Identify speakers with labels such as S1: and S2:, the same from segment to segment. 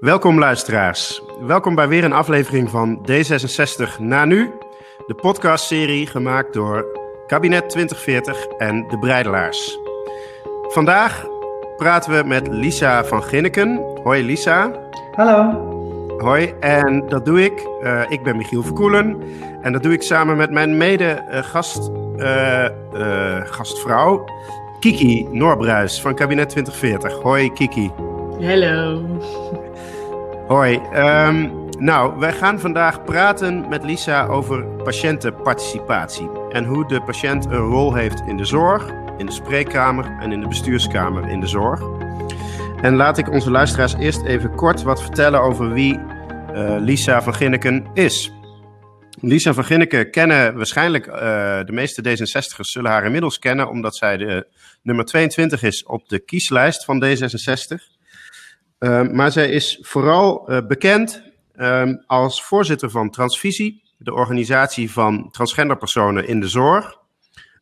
S1: Welkom luisteraars. Welkom bij weer een aflevering van D66 na nu. De podcastserie gemaakt door Kabinet 2040 en De Breidelaars. Vandaag praten we met Lisa van Ginneken. Hoi Lisa.
S2: Hallo.
S1: Hoi, en dat doe ik. Uh, ik ben Michiel Verkoelen. En dat doe ik samen met mijn mede-gast, uh, uh, gastvrouw Kiki Noorbruis van Kabinet 2040. Hoi Kiki.
S3: Hallo.
S1: Hoi. Um, nou, wij gaan vandaag praten met Lisa over patiëntenparticipatie. En hoe de patiënt een rol heeft in de zorg, in de spreekkamer en in de bestuurskamer in de zorg. En laat ik onze luisteraars eerst even kort wat vertellen over wie uh, Lisa van Ginneken is. Lisa van Ginneken kennen waarschijnlijk uh, de meeste D66'ers zullen haar inmiddels kennen, omdat zij de nummer 22 is op de kieslijst van D66. Uh, maar zij is vooral uh, bekend um, als voorzitter van Transvisie, de organisatie van transgenderpersonen in de zorg,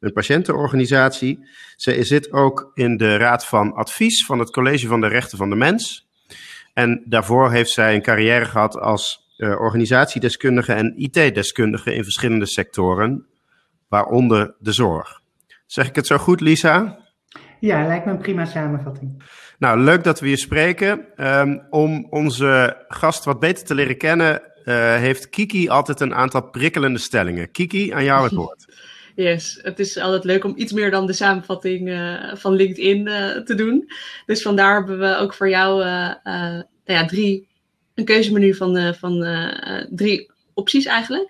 S1: een patiëntenorganisatie. Zij zit ook in de raad van advies van het College van de Rechten van de Mens. En daarvoor heeft zij een carrière gehad als uh, organisatiedeskundige en IT-deskundige in verschillende sectoren, waaronder de zorg. Zeg ik het zo goed, Lisa?
S2: Ja, lijkt me een prima samenvatting.
S1: Nou, leuk dat we hier spreken. Um, om onze gast wat beter te leren kennen, uh, heeft Kiki altijd een aantal prikkelende stellingen. Kiki, aan jou het woord.
S3: Yes, het is altijd leuk om iets meer dan de samenvatting uh, van LinkedIn uh, te doen. Dus vandaar hebben we ook voor jou nou ja, drie, een keuzemenu van, van drie opties eigenlijk.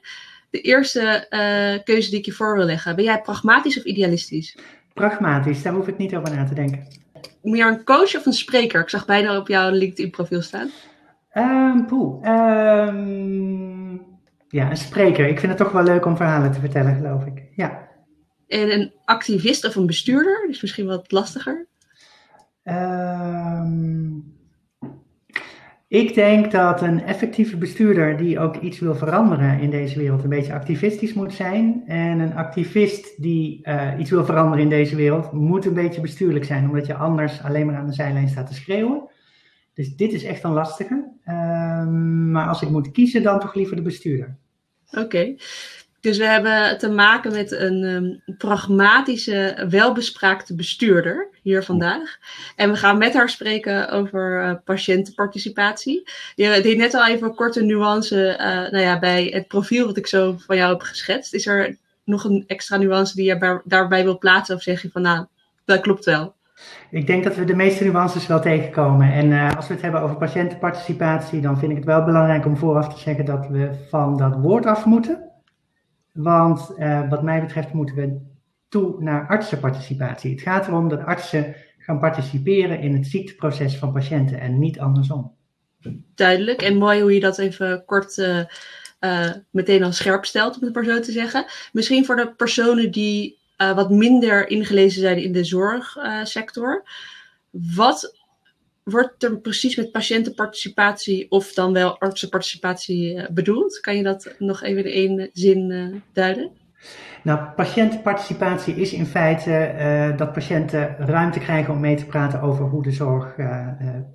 S3: De eerste keuze die ik je voor wil leggen. Ben jij pragmatisch of idealistisch?
S2: Pragmatisch, daar hoef ik niet over na te denken.
S3: Meer een coach of een spreker? Ik zag bijna op jouw LinkedIn-profiel staan.
S2: Um, poeh, um, ja, een spreker. Ik vind het toch wel leuk om verhalen te vertellen, geloof ik. Ja.
S3: En een activist of een bestuurder? is misschien wat lastiger.
S2: Um, ik denk dat een effectieve bestuurder die ook iets wil veranderen in deze wereld een beetje activistisch moet zijn. En een activist die uh, iets wil veranderen in deze wereld moet een beetje bestuurlijk zijn, omdat je anders alleen maar aan de zijlijn staat te schreeuwen. Dus dit is echt een lastige. Uh, maar als ik moet kiezen, dan toch liever de bestuurder.
S3: Oké. Dus we hebben te maken met een um, pragmatische, welbespraakte bestuurder hier vandaag. En we gaan met haar spreken over uh, patiëntenparticipatie. Je deed net al even een korte nuance uh, nou ja, bij het profiel wat ik zo van jou heb geschetst. Is er nog een extra nuance die je bij, daarbij wil plaatsen? Of zeg je van nou, dat klopt wel?
S2: Ik denk dat we de meeste nuances wel tegenkomen. En als we het hebben over patiëntenparticipatie, dan vind ik het wel belangrijk om vooraf te zeggen dat we van dat woord af moeten. Want uh, wat mij betreft moeten we toe naar artsenparticipatie. Het gaat erom dat artsen gaan participeren in het ziekteproces van patiënten en niet andersom.
S3: Duidelijk en mooi hoe je dat even kort uh, uh, meteen al scherp stelt, om het maar zo te zeggen. Misschien voor de personen die wat minder ingelezen zijn in de zorgsector. wat wordt er precies met patiëntenparticipatie of dan wel artsenparticipatie bedoeld? Kan je dat nog even in één zin uh, duiden?
S2: Nou, patiëntenparticipatie is in feite dat patiënten ruimte krijgen om mee te praten over hoe de zorg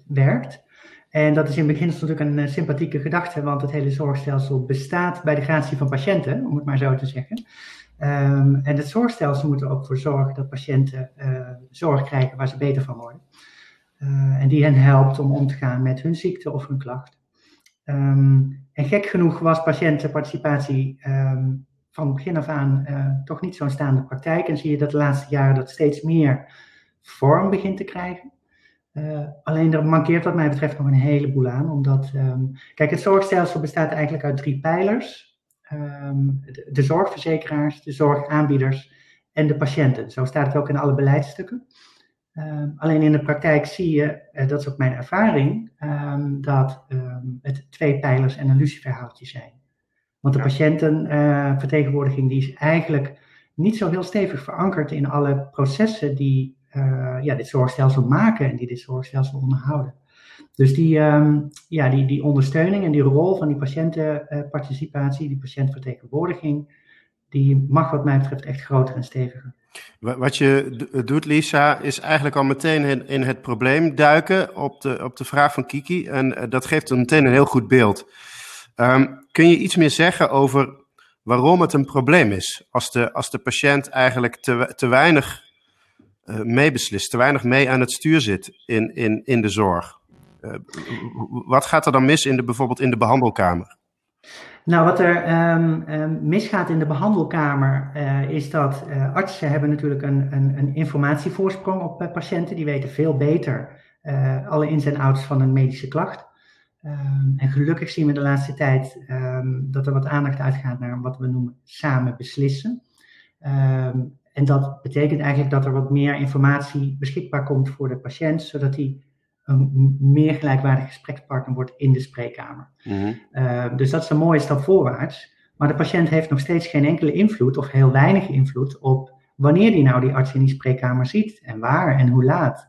S2: werkt. En dat is in beginsel natuurlijk een sympathieke gedachte, want het hele zorgstelsel bestaat bij de gratie van patiënten, om het maar zo te zeggen. Um, en het zorgstelsel moet er ook voor zorgen dat patiënten zorg krijgen waar ze beter van worden. Uh, en die hen helpt om om te gaan met hun ziekte of hun klacht. Um, en gek genoeg was patiëntenparticipatie um, van begin af aan uh, toch niet zo'n staande praktijk. En zie je dat de laatste jaren dat steeds meer vorm begint te krijgen. Uh, alleen er mankeert wat mij betreft nog een heleboel aan. Omdat, um, kijk, het zorgstelsel bestaat eigenlijk uit drie pijlers. De, de zorgverzekeraars, de zorgaanbieders en de patiënten. Zo staat het ook in alle beleidsstukken. Um, alleen in de praktijk zie je, uh, dat is ook mijn ervaring, um, dat um, het twee pijlers en een luciferhoutje zijn. Want de ja. patiëntenvertegenwoordiging uh, die is eigenlijk niet zo heel stevig verankerd in alle processen die uh, ja, dit zorgstelsel maken en die dit zorgstelsel onderhouden. Dus die, ja, die, die ondersteuning en die rol van die patiëntenparticipatie, die patiëntvertegenwoordiging, die mag wat mij betreft echt groter en steviger.
S1: Wat je doet, Lisa, is eigenlijk al meteen in, het probleem duiken op de, op de vraag van Kiki. En eh, dat geeft meteen een heel goed beeld. Ehm, kun je iets meer zeggen over waarom het een probleem is? Als de, als de patiënt eigenlijk te, te weinig uh, meebeslist, te weinig mee aan het stuur zit in, in, in de zorg. Wat gaat er dan mis in de, bijvoorbeeld in de behandelkamer?
S2: Nou, wat er um, misgaat in de behandelkamer uh, is dat uh, artsen hebben natuurlijk een, een, een informatievoorsprong op uh, patiënten. Die weten veel beter alle ins en outs van een medische klacht. Um, en gelukkig zien we de laatste tijd dat er wat aandacht uitgaat naar wat we noemen samen beslissen. en dat betekent eigenlijk dat er wat meer informatie beschikbaar komt voor de patiënt, zodat hij een meer gelijkwaardige gesprekspartner wordt in de spreekkamer. Mhm. Eh, dus dat is een mooie stap voorwaarts. Maar de patiënt heeft nog steeds geen enkele invloed of heel weinig invloed op wanneer die nou die arts in die spreekkamer ziet en waar en hoe laat.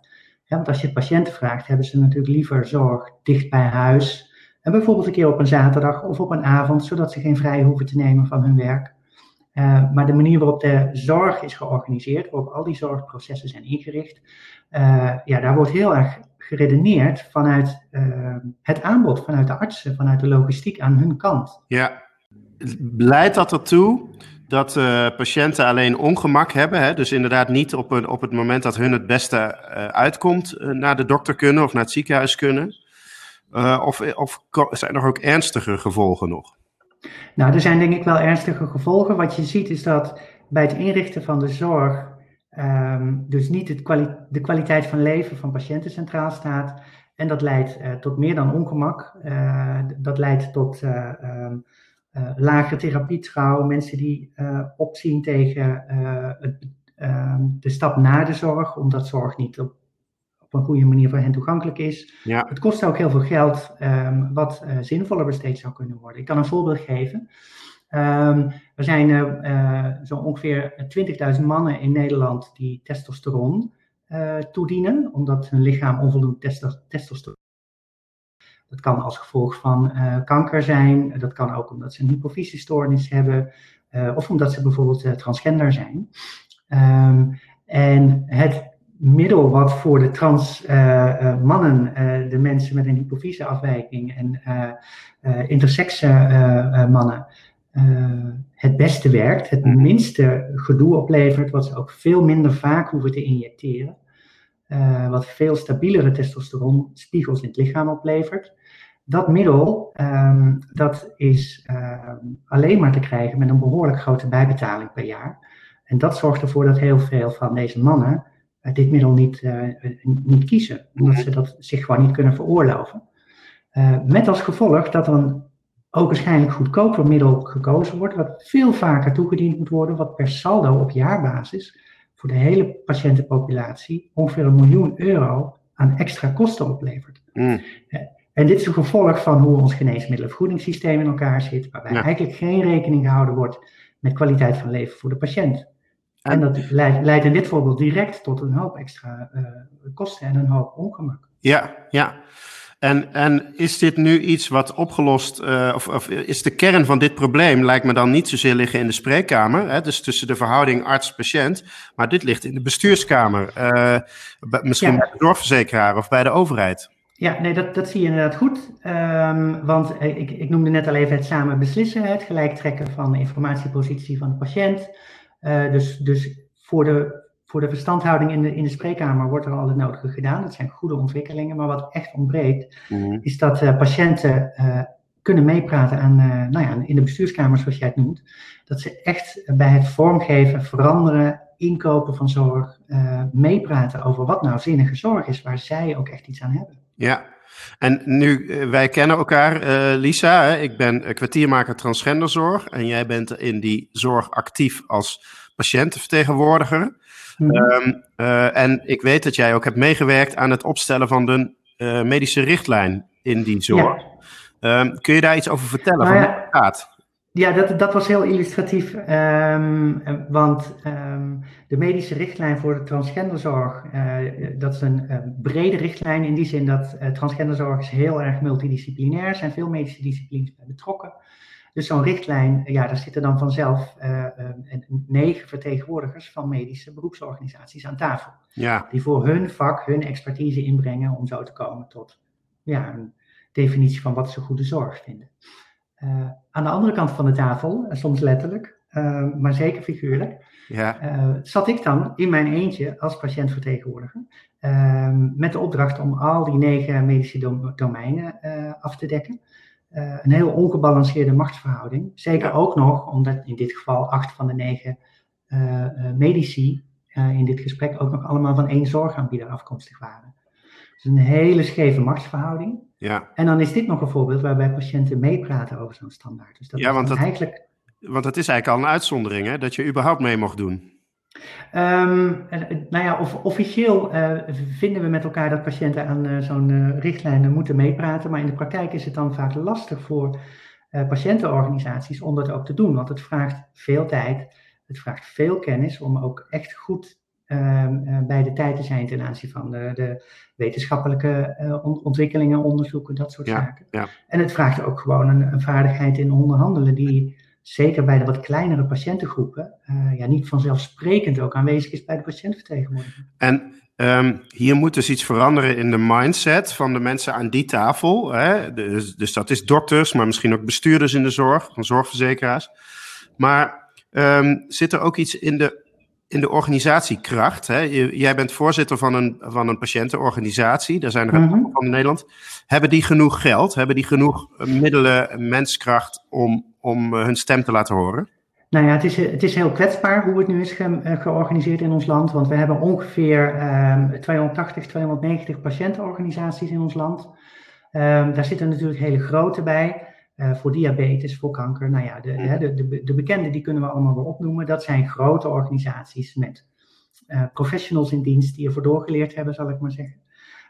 S2: want als je patiënten vraagt, hebben ze natuurlijk liever zorg dicht bij huis. En bijvoorbeeld een keer op een zaterdag of op een avond, zodat ze geen vrij hoeven te nemen van hun werk. Uh, maar de manier waarop de zorg is georganiseerd, waarop al die zorgprocessen zijn ingericht, uh, ja, daar wordt heel erg geredeneerd vanuit uh, het aanbod, vanuit de artsen, vanuit de logistiek aan hun kant.
S1: Ja, leidt dat ertoe dat patiënten alleen ongemak hebben? Hè? Dus inderdaad niet op, een, op het moment dat hun het beste uitkomt naar de dokter kunnen of naar het ziekenhuis kunnen? of, of zijn er ook ernstige gevolgen nog?
S2: Nou, er zijn denk ik wel ernstige gevolgen. Wat je ziet is dat bij het inrichten van de zorg Um, dus niet het de kwaliteit van leven van patiënten centraal staat. En dat leidt uh, tot meer dan ongemak. Uh, dat leidt tot uh, um, lagere mensen die opzien tegen het, um, de stap naar de zorg, omdat zorg niet op, op een goede manier voor hen toegankelijk is. Ja. Het kost ook heel veel geld, wat zinvoller besteed zou kunnen worden. Ik kan een voorbeeld geven. Um, er zijn uh, zo ongeveer 20.000 mannen in Nederland die testosteron toedienen, omdat hun lichaam onvoldoende testosteron. Dat kan als gevolg van kanker zijn, dat kan ook omdat ze een hypofysiestoornis hebben, of omdat ze bijvoorbeeld transgender zijn. Um, en het middel wat voor de trans mannen, de mensen met een hypofyseafwijking en intersexe mannen, het beste werkt, het mhm. minste gedoe oplevert, wat ze ook veel minder vaak hoeven te injecteren, uh, wat veel stabielere testosteronspiegels in het lichaam oplevert. Dat middel um, dat is um, alleen maar te krijgen met een behoorlijk grote bijbetaling per jaar. En dat zorgt ervoor dat heel veel van deze mannen dit middel niet, niet kiezen, omdat ze dat zich gewoon niet kunnen veroorloven. met als gevolg dat er een ook waarschijnlijk goedkoper middel gekozen wordt, wat veel vaker toegediend moet worden, wat per saldo op jaarbasis voor de hele patiëntenpopulatie ongeveer een miljoen euro aan extra kosten oplevert. Mm. En dit is een gevolg van hoe ons geneesmiddelenvergoedingssysteem in elkaar zit, waarbij eigenlijk geen rekening gehouden wordt met kwaliteit van leven voor de patiënt. En, dat leidt, leidt, in dit voorbeeld direct tot een hoop extra uh, kosten en een hoop ongemak.
S1: Ja, ja. En, en is dit nu iets wat opgelost, uh, of, of, is de kern van dit probleem, lijkt me dan niet zozeer liggen in de spreekkamer, hè, dus tussen de verhouding arts-patiënt, maar dit ligt in de bestuurskamer, uh, misschien bij de zorgverzekeraar of bij de overheid.
S2: Ja, nee, dat, dat zie je inderdaad goed. Um, want ik, ik noemde net al even het samen beslissen, het gelijk trekken van de informatiepositie van de patiënt. Uh, dus, dus voor de voor de verstandhouding in de, in de spreekkamer wordt er al het nodige gedaan. Dat zijn goede ontwikkelingen. Maar wat echt ontbreekt, mhm. is dat uh, patiënten uh, kunnen meepraten aan, nou ja, in de bestuurskamer, zoals jij het noemt. Dat ze echt bij het vormgeven, veranderen, inkopen van zorg, meepraten over wat nou zinnige zorg is, waar zij ook echt iets aan hebben.
S1: Ja, en nu, wij kennen elkaar, Lisa. Hè? Ik ben kwartiermaker transgenderzorg en jij bent in die zorg actief als patiëntenvertegenwoordiger. Mhm. Ehm, eh, en ik weet dat jij ook hebt meegewerkt aan het opstellen van de uh, medische richtlijn in die zorg. Ehm, kun je daar iets over vertellen? Nou, van ja, gaat?
S2: Ja, dat, dat was heel illustratief. Um, want de medische richtlijn voor de transgenderzorg, uh, dat is een brede richtlijn in die zin dat transgenderzorg is heel erg multidisciplinair. Er zijn veel medische disciplines bij betrokken. Dus zo'n richtlijn, ja, daar zitten dan vanzelf uh, negen vertegenwoordigers van medische beroepsorganisaties aan tafel.
S1: Ja.
S2: Die voor hun vak hun expertise inbrengen om zo te komen tot ja, een definitie van wat ze goede zorg vinden. Uh, aan de andere kant van de tafel, soms letterlijk, maar zeker figuurlijk,
S1: ja.
S2: zat ik dan in mijn eentje als patiëntvertegenwoordiger. met de opdracht om al die negen medische domeinen af te dekken. Een heel ongebalanceerde machtsverhouding. Zeker ook nog omdat in dit geval acht van de negen medici in dit gesprek ook nog allemaal van één zorgaanbieder afkomstig waren. Dus een hele scheve machtsverhouding.
S1: Ja.
S2: En dan is dit nog een voorbeeld waarbij patiënten meepraten over zo'n standaard. Dus dat
S1: ja, want
S2: is
S1: dat,
S2: eigenlijk.
S1: Want het is eigenlijk al een uitzondering, hè, dat je überhaupt mee mocht doen.
S2: Um, nou ja, of, officieel uh, vinden we met elkaar dat patiënten aan uh, zo'n uh, richtlijn moeten meepraten, maar in de praktijk is het dan vaak lastig voor patiëntenorganisaties om dat ook te doen, want het vraagt veel tijd, het vraagt veel kennis om ook echt goed ehm, bij de tijd te zijn ten aanzien van de, de wetenschappelijke on ontwikkelingen, onderzoeken, dat soort
S1: ja,
S2: zaken.
S1: Ja.
S2: En het vraagt ook gewoon een, een vaardigheid in onderhandelen die zeker bij de wat kleinere patiëntengroepen, uh, ja, niet vanzelfsprekend ook aanwezig is bij de patiëntvertegenwoordiger.
S1: En um, hier moet dus iets veranderen in de mindset van de mensen aan die tafel. Hè? Dus, dus, dat is dokters, maar misschien ook bestuurders in de zorg, van zorgverzekeraars. Maar um, zit er ook iets in de, in de organisatiekracht? Hè? Jij bent voorzitter van een, van een patiëntenorganisatie, daar zijn er een
S2: Mhm.
S1: van in Nederland. Hebben die genoeg geld? Hebben die genoeg middelen, menskracht om, om uh, hun stem te laten horen?
S2: Nou ja, het is, het is heel kwetsbaar hoe het nu is ge, uh, georganiseerd in ons land. Want we hebben ongeveer um, 280, 290 patiëntenorganisaties in ons land. Um, daar zitten natuurlijk hele grote bij. Uh, voor diabetes, voor kanker. Nou ja, de,
S1: Mm.
S2: de, de, de bekende die kunnen we allemaal wel opnoemen. Dat zijn grote organisaties met uh, professionals in dienst die ervoor doorgeleerd hebben, zal ik maar zeggen.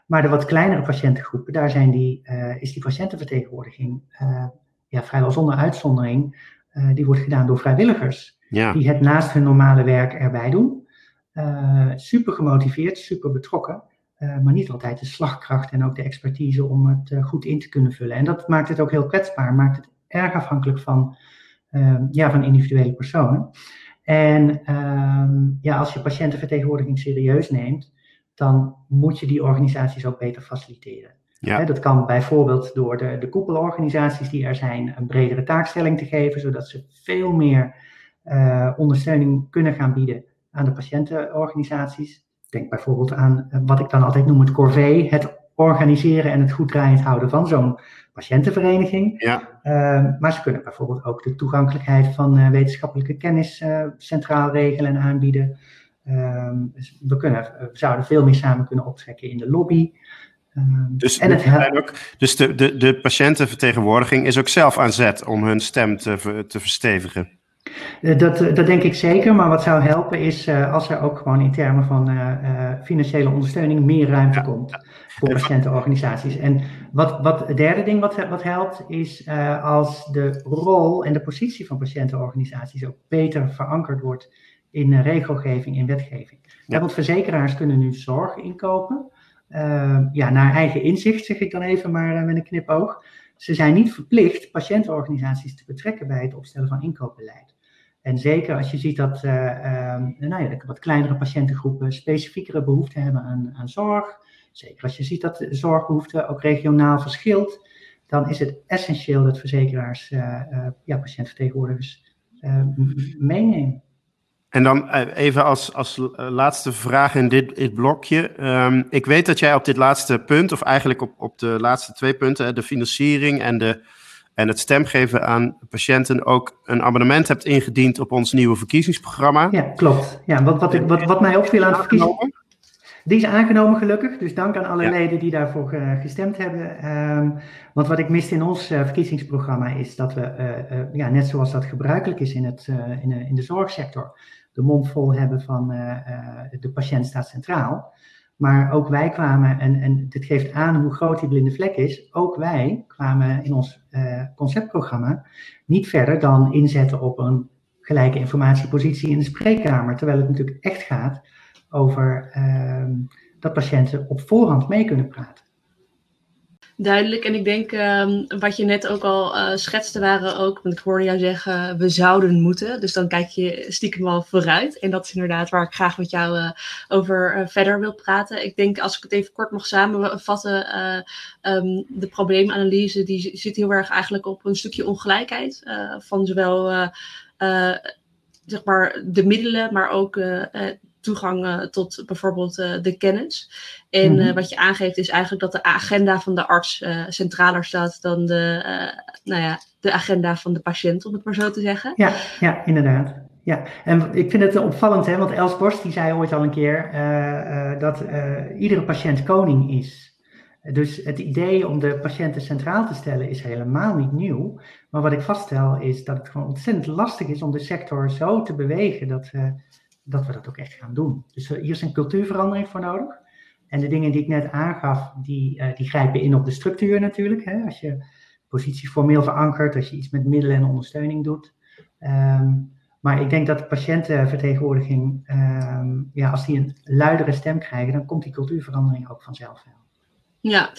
S2: Maar de wat kleinere patiëntengroepen, daar zijn die, uh, is die patiëntenvertegenwoordiging ja, vrijwel zonder uitzondering. Die wordt gedaan door vrijwilligers.
S1: Ja.
S2: Die het naast hun normale werk erbij doen. super gemotiveerd, super betrokken. Maar niet altijd de slagkracht en ook de expertise om het goed in te kunnen vullen. En dat maakt het ook heel kwetsbaar. Maakt het erg afhankelijk van, ja, van individuele personen. En um, ja, als je patiëntenvertegenwoordiging serieus neemt, dan moet je die organisaties ook beter faciliteren.
S1: Ja.
S2: He, dat kan bijvoorbeeld door de, de koepelorganisaties die er zijn een bredere taakstelling te geven, zodat ze veel meer uh, ondersteuning kunnen gaan bieden aan de patiëntenorganisaties. Denk bijvoorbeeld aan uh, wat ik dan altijd noem het corvée, het organiseren en het goed draaiend houden van zo'n patiëntenvereniging.
S1: Ja.
S2: Uh, maar ze kunnen bijvoorbeeld ook de toegankelijkheid van uh, wetenschappelijke kennis uh, centraal regelen en aanbieden. Um, dus we, kunnen, we zouden veel meer samen kunnen optrekken in de lobby. Um,
S1: dus
S2: en het
S1: zijn ook, dus de, de, de patiëntenvertegenwoordiging is ook zelf aan zet om hun stem te, te verstevigen.
S2: Dat, dat denk ik zeker, maar wat zou helpen is uh, als er ook gewoon in termen van uh, uh, financiële ondersteuning meer ruimte ja. komt voor patiëntenorganisaties. En wat, wat het derde ding wat, wat helpt is als de rol en de positie van patiëntenorganisaties ook beter verankerd wordt in regelgeving, in wetgeving. Ja. want verzekeraars kunnen nu zorg inkopen, ja, naar eigen inzicht zeg ik dan even maar met een knipoog. Ze zijn niet verplicht patiëntenorganisaties te betrekken bij het opstellen van inkoopbeleid. En zeker als je ziet dat uh, uh, nou ja, wat kleinere patiëntengroepen specifiekere behoefte hebben aan, aan zorg. Zeker als je ziet dat de zorgbehoefte ook regionaal verschilt. Dan is het essentieel dat verzekeraars uh, ja, patiëntvertegenwoordigers meenemen.
S1: En dan even als, als laatste vraag in dit, dit blokje. Um, ik weet dat jij op dit laatste punt, of eigenlijk op, op de laatste twee punten, de financiering en, de, en het stemgeven aan patiënten, ook een abonnement hebt ingediend op ons nieuwe verkiezingsprogramma.
S2: Ja, klopt. Ja, wat, wat, wat, wat mij opviel aan het verkiezing... Die is aangenomen gelukkig, dus dank aan alle ja. leden die daarvoor uh, gestemd hebben. Um, want wat ik miste in ons uh, verkiezingsprogramma is dat we, uh, ja, net zoals dat gebruikelijk is in, het, in, de, in de zorgsector, de mond vol hebben van uh, uh, de patiënt staat centraal. Maar ook wij kwamen, en, en dit geeft aan hoe groot die blinde vlek is, ook wij kwamen in ons uh, conceptprogramma niet verder dan inzetten op een gelijke informatiepositie in de spreekkamer. Terwijl het natuurlijk echt gaat over dat patiënten op voorhand mee kunnen praten.
S3: Duidelijk. En ik denk um, wat je net ook al uh, schetste waren ook, want ik hoorde jou zeggen, we zouden moeten. Dus dan kijk je stiekem wel vooruit. En dat is inderdaad waar ik graag met jou uh, over uh, verder wil praten. Ik denk, als ik het even kort mag samenvatten, um, de probleemanalyse die zit heel erg eigenlijk op een stukje ongelijkheid van zowel zeg maar de middelen, maar ook toegang uh, tot bijvoorbeeld uh, de kennis. En uh, wat je aangeeft is eigenlijk dat de agenda van de arts centraler staat dan de, nou ja, de agenda van de patiënt, om het maar zo te zeggen.
S2: Ja, ja inderdaad. Ja, en ik vind het opvallend, hè, want Els Borst die zei ooit al een keer dat iedere patiënt koning is. Dus het idee om de patiënten centraal te stellen is helemaal niet nieuw. Maar wat ik vaststel is dat het gewoon ontzettend lastig is om de sector zo te bewegen dat dat we dat ook echt gaan doen. Dus hier is een cultuurverandering voor nodig. En de dingen die ik net aangaf, die, uh, die grijpen in op de structuur natuurlijk. Hè? Als je positie formeel verankert, als je iets met middelen en ondersteuning doet. Um, maar ik denk dat de patiëntenvertegenwoordiging, um, ja, als die een luidere stem krijgen, dan komt die cultuurverandering ook vanzelf wel.
S3: Ja,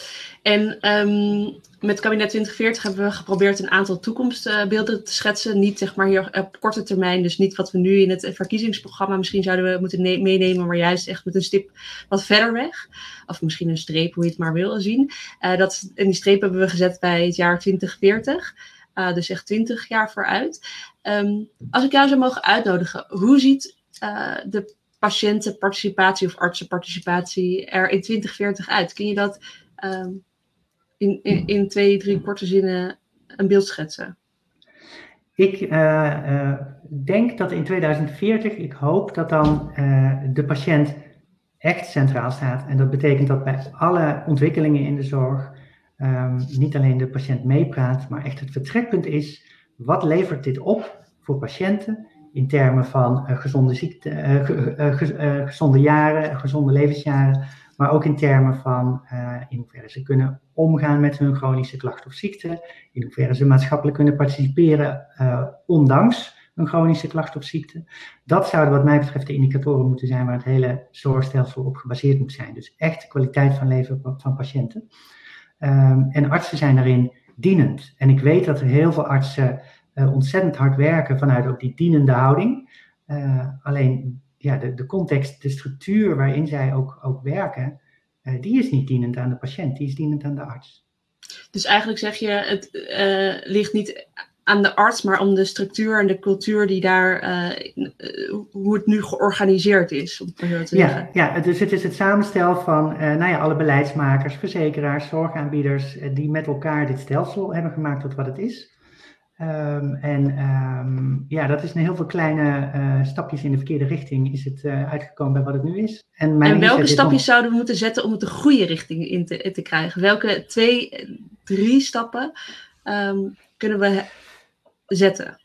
S3: en um, met kabinet 2040 hebben we geprobeerd een aantal toekomstbeelden te schetsen. Niet zeg maar hier op korte termijn, dus niet wat we nu in het verkiezingsprogramma misschien zouden we moeten meenemen, maar juist echt met een stip wat verder weg. Of misschien een streep, hoe je het maar wil zien. Uh, dat, en die streep hebben we gezet bij het jaar 2040. Uh, dus echt 20 jaar vooruit. Um, als ik jou zou mogen uitnodigen, hoe ziet uh, de patiëntenparticipatie of artsenparticipatie er in 2040 uit? Kun je dat um, in, in, in, twee, drie korte zinnen een beeld schetsen?
S2: Ik uh, uh, denk dat in 2040, ik hoop dat dan uh, de patiënt echt centraal staat. En dat betekent dat bij alle ontwikkelingen in de zorg um, niet alleen de patiënt meepraat, maar echt het vertrekpunt is, wat levert dit op voor patiënten in termen van uh, gezonde, ziekte, uh, uh, gezonde jaren, gezonde levensjaren, maar ook in termen van in hoeverre ze kunnen omgaan met hun chronische klacht of ziekte, in hoeverre ze maatschappelijk kunnen participeren, ondanks een chronische klacht of ziekte. Dat zouden wat mij betreft de indicatoren moeten zijn waar het hele zorgstelsel op gebaseerd moet zijn. Dus echt de kwaliteit van leven van patiënten. Um, en artsen zijn daarin dienend. En ik weet dat er heel veel artsen ontzettend hard werken vanuit ook die dienende houding. Uh, alleen ja, de, de context, de structuur waarin zij ook, ook werken, uh, die is niet dienend aan de patiënt, die is dienend aan de arts.
S3: Dus eigenlijk zeg je, het ligt niet aan de arts, maar om de structuur en de cultuur die daar, hoe het nu georganiseerd is. Om het te
S2: ja, ja, dus het is het samenstel van nou ja, alle beleidsmakers, verzekeraars, zorgaanbieders, die met elkaar dit stelsel hebben gemaakt tot wat het is. Um, en um, ja, dat is een heel veel kleine uh, stapjes in de verkeerde richting is het uh, uitgekomen bij wat het nu is.
S3: En, mijn en welke stapjes zouden we moeten zetten om het de goede richting in te, te krijgen? Welke twee, drie stappen um, kunnen we zetten?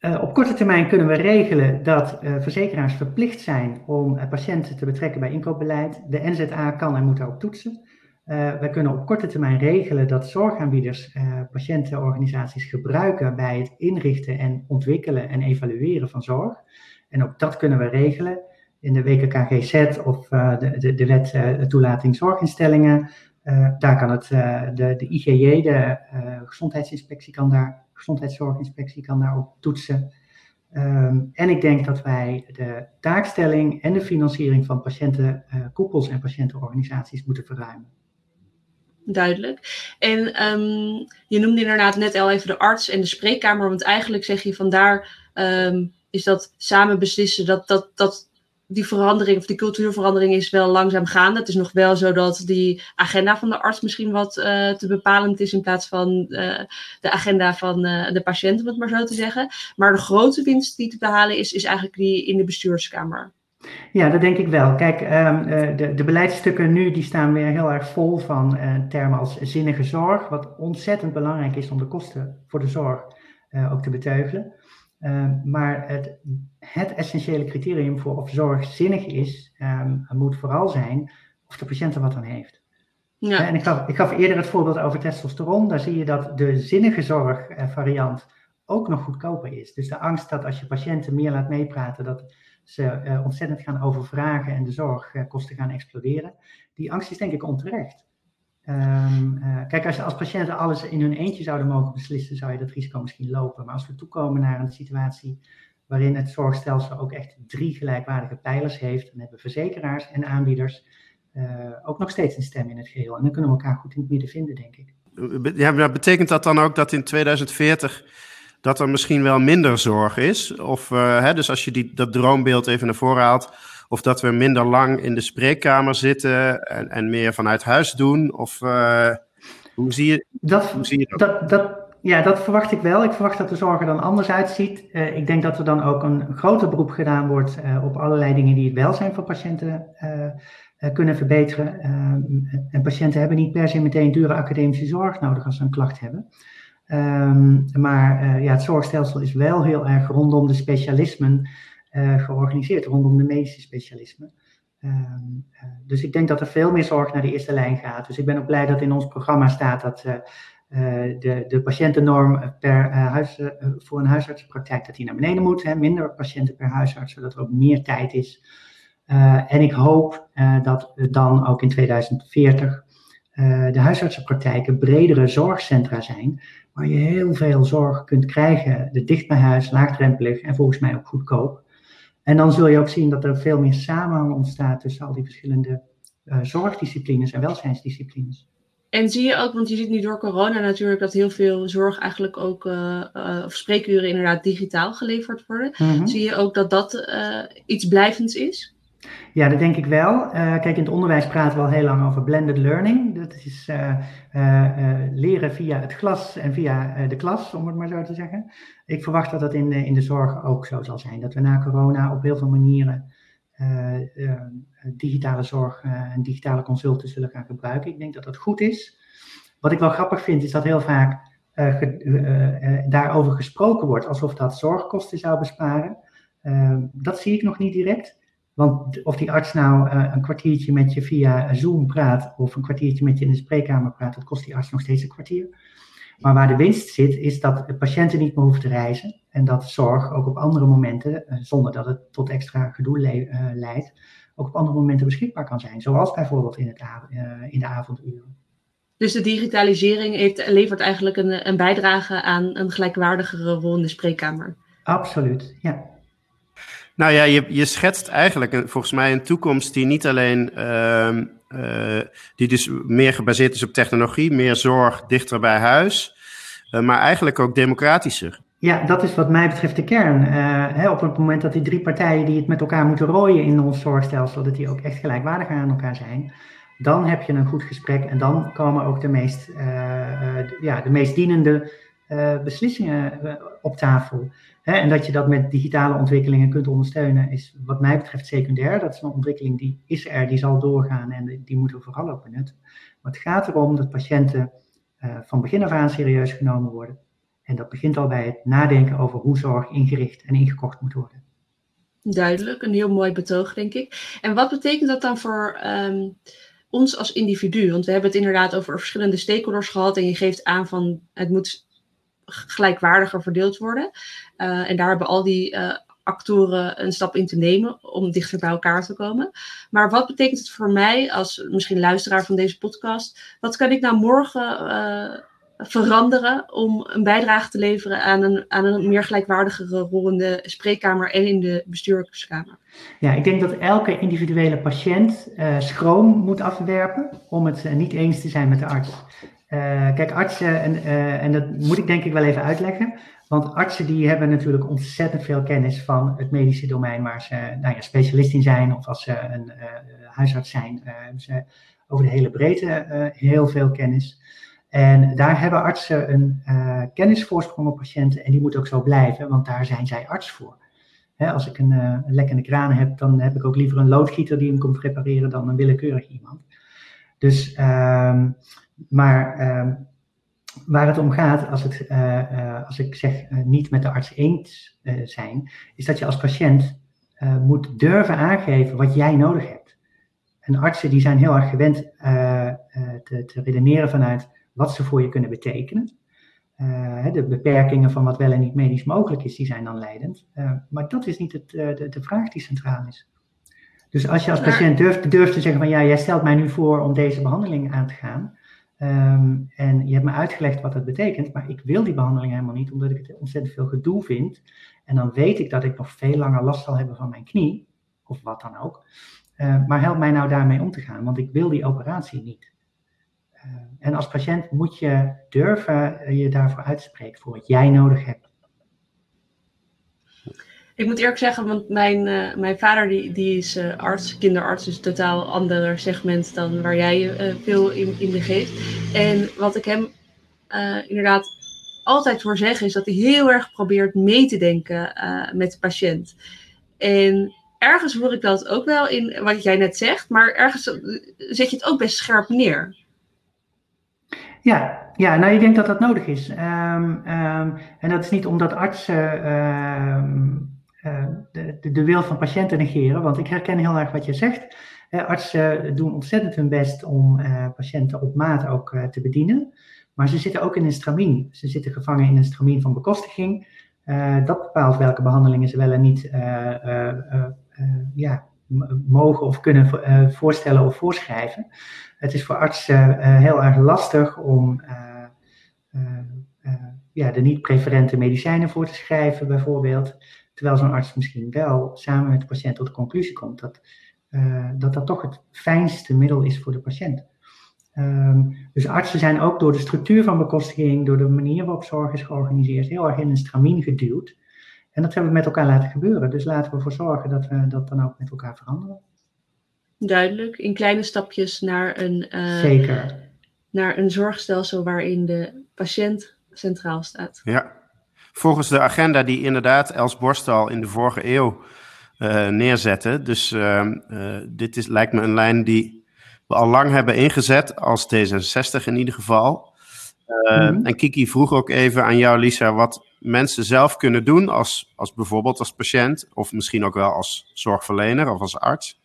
S2: Uh, op korte termijn kunnen we regelen dat verzekeraars verplicht zijn om patiënten te betrekken bij inkoopbeleid. De NZA kan en moet daarop toetsen. Uh, wij kunnen op korte termijn regelen dat zorgaanbieders uh, patiëntenorganisaties gebruiken bij het inrichten en ontwikkelen en evalueren van zorg. En ook dat kunnen we regelen in de WKKGZ of uh, de, de, de wet toelating zorginstellingen. daar kan het, de, de IGJ, de gezondheidsinspectie, kan daar, gezondheidszorginspectie kan daar ook toetsen. Um, en ik denk dat wij de taakstelling en de financiering van patiëntenkoepels en patiëntenorganisaties moeten verruimen
S3: duidelijk. En um, je noemde inderdaad net al even de arts en de spreekkamer, want eigenlijk zeg je vandaar um, is dat samen beslissen dat, dat, dat die verandering of die cultuurverandering is wel langzaam gaande. Het is nog wel zo dat die agenda van de arts misschien wat uh, te bepalend is in plaats van uh, de agenda van uh, de patiënt, om het maar zo te zeggen. Maar de grote winst die te behalen is, is eigenlijk die in de bestuurskamer.
S2: Ja, dat denk ik wel. Kijk, um, de, de beleidsstukken nu die staan weer heel erg vol van uh, termen als zinnige zorg, wat ontzettend belangrijk is om de kosten voor de zorg uh, ook te beteugelen. Uh, maar het, het, essentiële criterium voor of zorg zinnig is, um, moet vooral zijn of de patiënt er wat aan heeft. Ja. En ik gaf, ik gaf eerder het voorbeeld over testosteron. Daar zie je dat de zinnige zorgvariant ook nog goedkoper is. Dus de angst dat als je patiënten meer laat meepraten, dat ze uh, ontzettend gaan overvragen en de zorgkosten gaan exploderen. Die angst is denk ik onterecht. Ehm, kijk, als, als patiënten alles in hun eentje zouden mogen beslissen, zou je dat risico misschien lopen. Maar als we toekomen naar een situatie waarin het zorgstelsel ook echt drie gelijkwaardige pijlers heeft, dan hebben verzekeraars en aanbieders ook nog steeds een stem in het geheel. En dan kunnen we elkaar goed in het midden vinden, denk ik.
S1: Ja, betekent dat dan ook dat in 2040 dat er misschien wel minder zorg is? Of, uh, hè, dus als je die, dat droombeeld even naar voren haalt, of dat we minder lang in de spreekkamer zitten en, en meer vanuit huis doen? Of uh, hoe, zie je,
S2: dat, hoe zie je dat? dat, dat ja, dat verwacht ik wel. Ik verwacht dat de zorg er dan anders uitziet. Uh, ik denk dat er dan ook een groter beroep gedaan wordt op allerlei dingen die het welzijn van patiënten kunnen verbeteren. en patiënten hebben niet per se meteen dure academische zorg nodig als ze een klacht hebben. Um, maar ja, het zorgstelsel is wel heel erg rondom de specialismen georganiseerd, rondom de medische specialismen. Um, dus ik denk dat er veel meer zorg naar de eerste lijn gaat. Dus ik ben ook blij dat in ons programma staat dat eh, de, de patiëntennorm per huis, voor een huisartsenpraktijk dat die naar beneden moet. Hè, minder patiënten per huisarts, zodat er ook meer tijd is. en ik hoop dat dan ook in 2040 de huisartsenpraktijken bredere zorgcentra zijn, waar je heel veel zorg kunt krijgen, de dicht bij huis, laagdrempelig en volgens mij ook goedkoop. En dan zul je ook zien dat er veel meer samenhang ontstaat tussen al die verschillende zorgdisciplines en welzijnsdisciplines.
S3: En zie je ook, want je ziet nu door corona natuurlijk dat heel veel zorg eigenlijk ook, uh, uh, of spreekuren inderdaad digitaal geleverd worden. Mhm. Zie je ook dat dat iets blijvends is?
S2: Ja, dat denk ik wel. kijk, in het onderwijs praten we al heel lang over blended learning. Dat is leren via het glas en via de klas, om het maar zo te zeggen. Ik verwacht dat dat in, in de zorg ook zo zal zijn. Dat we na corona op heel veel manieren digitale zorg en digitale consulten zullen gaan gebruiken. Ik denk dat dat goed is. Wat ik wel grappig vind, is dat heel vaak daarover gesproken wordt alsof dat zorgkosten zou besparen. dat zie ik nog niet direct. Want of die arts nou een kwartiertje met je via Zoom praat of een kwartiertje met je in de spreekkamer praat, dat kost die arts nog steeds een kwartier. Maar waar de winst zit, is dat patiënten niet meer hoeven te reizen. En dat zorg ook op andere momenten, zonder dat het tot extra gedoe leidt, ook op andere momenten beschikbaar kan zijn. Zoals bijvoorbeeld in, het, in de avonduren.
S3: Dus de digitalisering heeft, levert eigenlijk een, een bijdrage aan een gelijkwaardigere rol in de spreekkamer.
S2: Absoluut, ja.
S1: Nou ja, je, je schetst eigenlijk volgens mij een toekomst die niet alleen, uh, uh, die dus meer gebaseerd is op technologie, meer zorg dichter bij huis, uh, maar eigenlijk ook democratischer.
S2: Ja, dat is wat mij betreft de kern. Uh, hè, op het moment dat die drie partijen die het met elkaar moeten rooien in ons zorgstelsel, dat die ook echt gelijkwaardig aan elkaar zijn, dan heb je een goed gesprek en dan komen ook de meest, ja, de meest dienende beslissingen op tafel. En dat je dat met digitale ontwikkelingen kunt ondersteunen, is wat mij betreft secundair. Dat is een ontwikkeling die is er, die zal doorgaan en die moeten we vooral ook benutten. Maar het gaat erom dat patiënten van begin af aan serieus genomen worden en dat begint al bij het nadenken over hoe zorg ingericht en ingekocht moet worden.
S3: Duidelijk, een heel mooi betoog, denk ik. En wat betekent dat dan voor um, ons als individu? Want we hebben het inderdaad over verschillende stakeholders gehad en je geeft aan van het moet gelijkwaardiger verdeeld worden. Uh, en daar hebben al die uh, actoren een stap in te nemen om dichter bij elkaar te komen. Maar wat betekent het voor mij als misschien luisteraar van deze podcast? Wat kan ik nou morgen uh, veranderen om een bijdrage te leveren aan een, aan een meer gelijkwaardigere rol in de spreekkamer en in de bestuurskamer?
S2: Ja, ik denk dat elke individuele patiënt schroom moet afwerpen om het niet eens te zijn met de arts. Uh, kijk, artsen, en, en dat moet ik denk ik wel even uitleggen, want artsen die hebben natuurlijk ontzettend veel kennis van het medische domein waar ze nou ja, specialist in zijn of als ze een huisarts zijn, hebben ze over de hele breedte heel veel kennis. En daar hebben artsen een uh, kennisvoorsprong op patiënten en die moet ook zo blijven, want daar zijn zij arts voor. als ik een, lekkende kraan heb, dan heb ik ook liever een loodgieter die hem komt repareren dan een willekeurig iemand. Dus, um, maar um, waar het om gaat, als, het, uh, als ik zeg niet met de arts eens zijn, is dat je als patiënt moet durven aangeven wat jij nodig hebt. En artsen die zijn heel erg gewend te, te redeneren vanuit wat ze voor je kunnen betekenen. Uh, de beperkingen van wat wel en niet medisch mogelijk is, die zijn dan leidend. Uh, maar dat is niet het, uh, de, de, vraag die centraal is. Dus als je als patiënt durft, durft te zeggen van ja, jij stelt mij nu voor om deze behandeling aan te gaan, Ehm, en je hebt me uitgelegd wat dat betekent, maar ik wil die behandeling helemaal niet, omdat ik het ontzettend veel gedoe vind. En dan weet ik dat ik nog veel langer last zal hebben van mijn knie, of wat dan ook. Uh, maar help mij nou daarmee om te gaan, want ik wil die operatie niet. Uh, en als patiënt moet je durven je daarvoor uitspreken, voor wat jij nodig hebt.
S3: Ik moet eerlijk zeggen, want mijn, uh, mijn vader die, die is uh, arts, kinderarts, dus totaal ander segment dan waar jij je uh, veel in, in begeeft. En wat ik hem inderdaad altijd voor zeg, is dat hij heel erg probeert mee te denken met de patiënt. En ergens hoor ik dat ook wel in wat jij net zegt, maar ergens zet je het ook best scherp neer.
S2: Ja, ja, nou ik denk dat dat nodig is. Um, um, en dat is niet omdat artsen um, uh, de, de, wil van patiënten negeren, want ik herken heel erg wat je zegt. Artsen doen ontzettend hun best om uh, patiënten op maat ook te bedienen, maar ze zitten ook in een stramien. Ze zitten gevangen in een stramien van bekostiging. dat bepaalt welke behandelingen ze wel en niet ja, mogen of kunnen voorstellen of voorschrijven. Het is voor artsen heel erg lastig om ja, de niet-preferente medicijnen voor te schrijven, bijvoorbeeld. Terwijl zo'n arts misschien wel samen met de patiënt tot de conclusie komt dat, uh, dat dat toch het fijnste middel is voor de patiënt. Um, dus artsen zijn ook door de structuur van bekostiging, door de manier waarop zorg is georganiseerd, heel erg in een stramien geduwd. En dat hebben we met elkaar laten gebeuren. Dus laten we ervoor zorgen dat we dat dan ook met elkaar veranderen.
S3: Duidelijk, in kleine stapjes naar een, uh,
S2: Zeker.
S3: naar een zorgstelsel waarin de patiënt centraal staat.
S1: Ja, volgens de agenda die inderdaad Els Borstal in de vorige eeuw uh, neerzette. Dus uh, uh, dit is, lijkt me een lijn die we al lang hebben ingezet, als D66 in ieder geval. Mm-hmm. En Kiki vroeg ook even aan jou, Lisa, wat mensen zelf kunnen doen, als, als bijvoorbeeld als patiënt, of misschien ook wel als zorgverlener of als arts.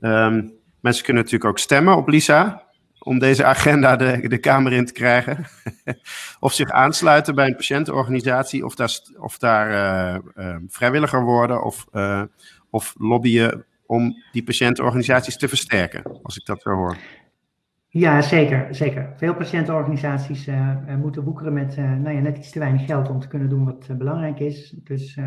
S1: Um, mensen kunnen natuurlijk ook stemmen op Lisa om deze agenda de, de Kamer in te krijgen. of zich aansluiten bij een patiëntenorganisatie, of daar, of daar uh, uh, vrijwilliger worden, of, uh, of lobbyen om die patiëntenorganisaties te versterken, als ik dat zo hoor.
S2: Ja, zeker. zeker. Veel patiëntenorganisaties moeten woekeren met nou ja, net iets te weinig geld om te kunnen doen wat belangrijk is. Dus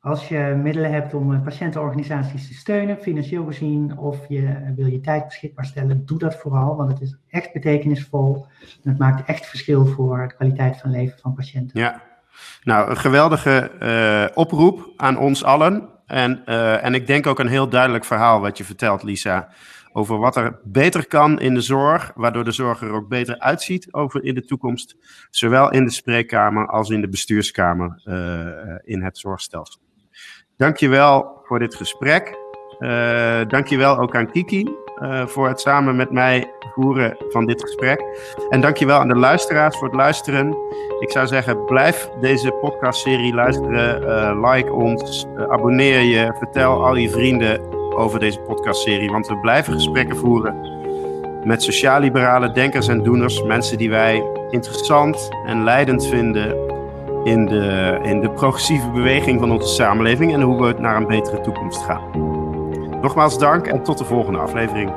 S2: als je middelen hebt om eh, patiëntenorganisaties te steunen, financieel gezien, of je wil je tijd beschikbaar stellen, doe dat vooral, want het is echt betekenisvol. En het maakt echt verschil voor de kwaliteit van leven van patiënten.
S1: Ja, nou, een geweldige uh, oproep aan ons allen. En, uh, en ik denk ook een heel duidelijk verhaal wat je vertelt, Lisa. Over wat er beter kan in de zorg, waardoor de zorg er ook beter uitziet over in de toekomst. Zowel in de spreekkamer als in de bestuurskamer in het zorgstelsel. Dankjewel voor dit gesprek. Uh, dankjewel ook aan Kiki uh, voor het samen met mij voeren van dit gesprek. En dankjewel aan de luisteraars voor het luisteren. Ik zou zeggen, blijf deze podcastserie luisteren. Uh, like ons, abonneer je, vertel al je vrienden over deze podcastserie. Want we blijven gesprekken voeren met sociaal-liberale denkers en doeners. Mensen die wij interessant en leidend vinden in de, in de progressieve beweging van onze samenleving en hoe we naar een betere toekomst gaan. Nogmaals dank en tot de volgende aflevering.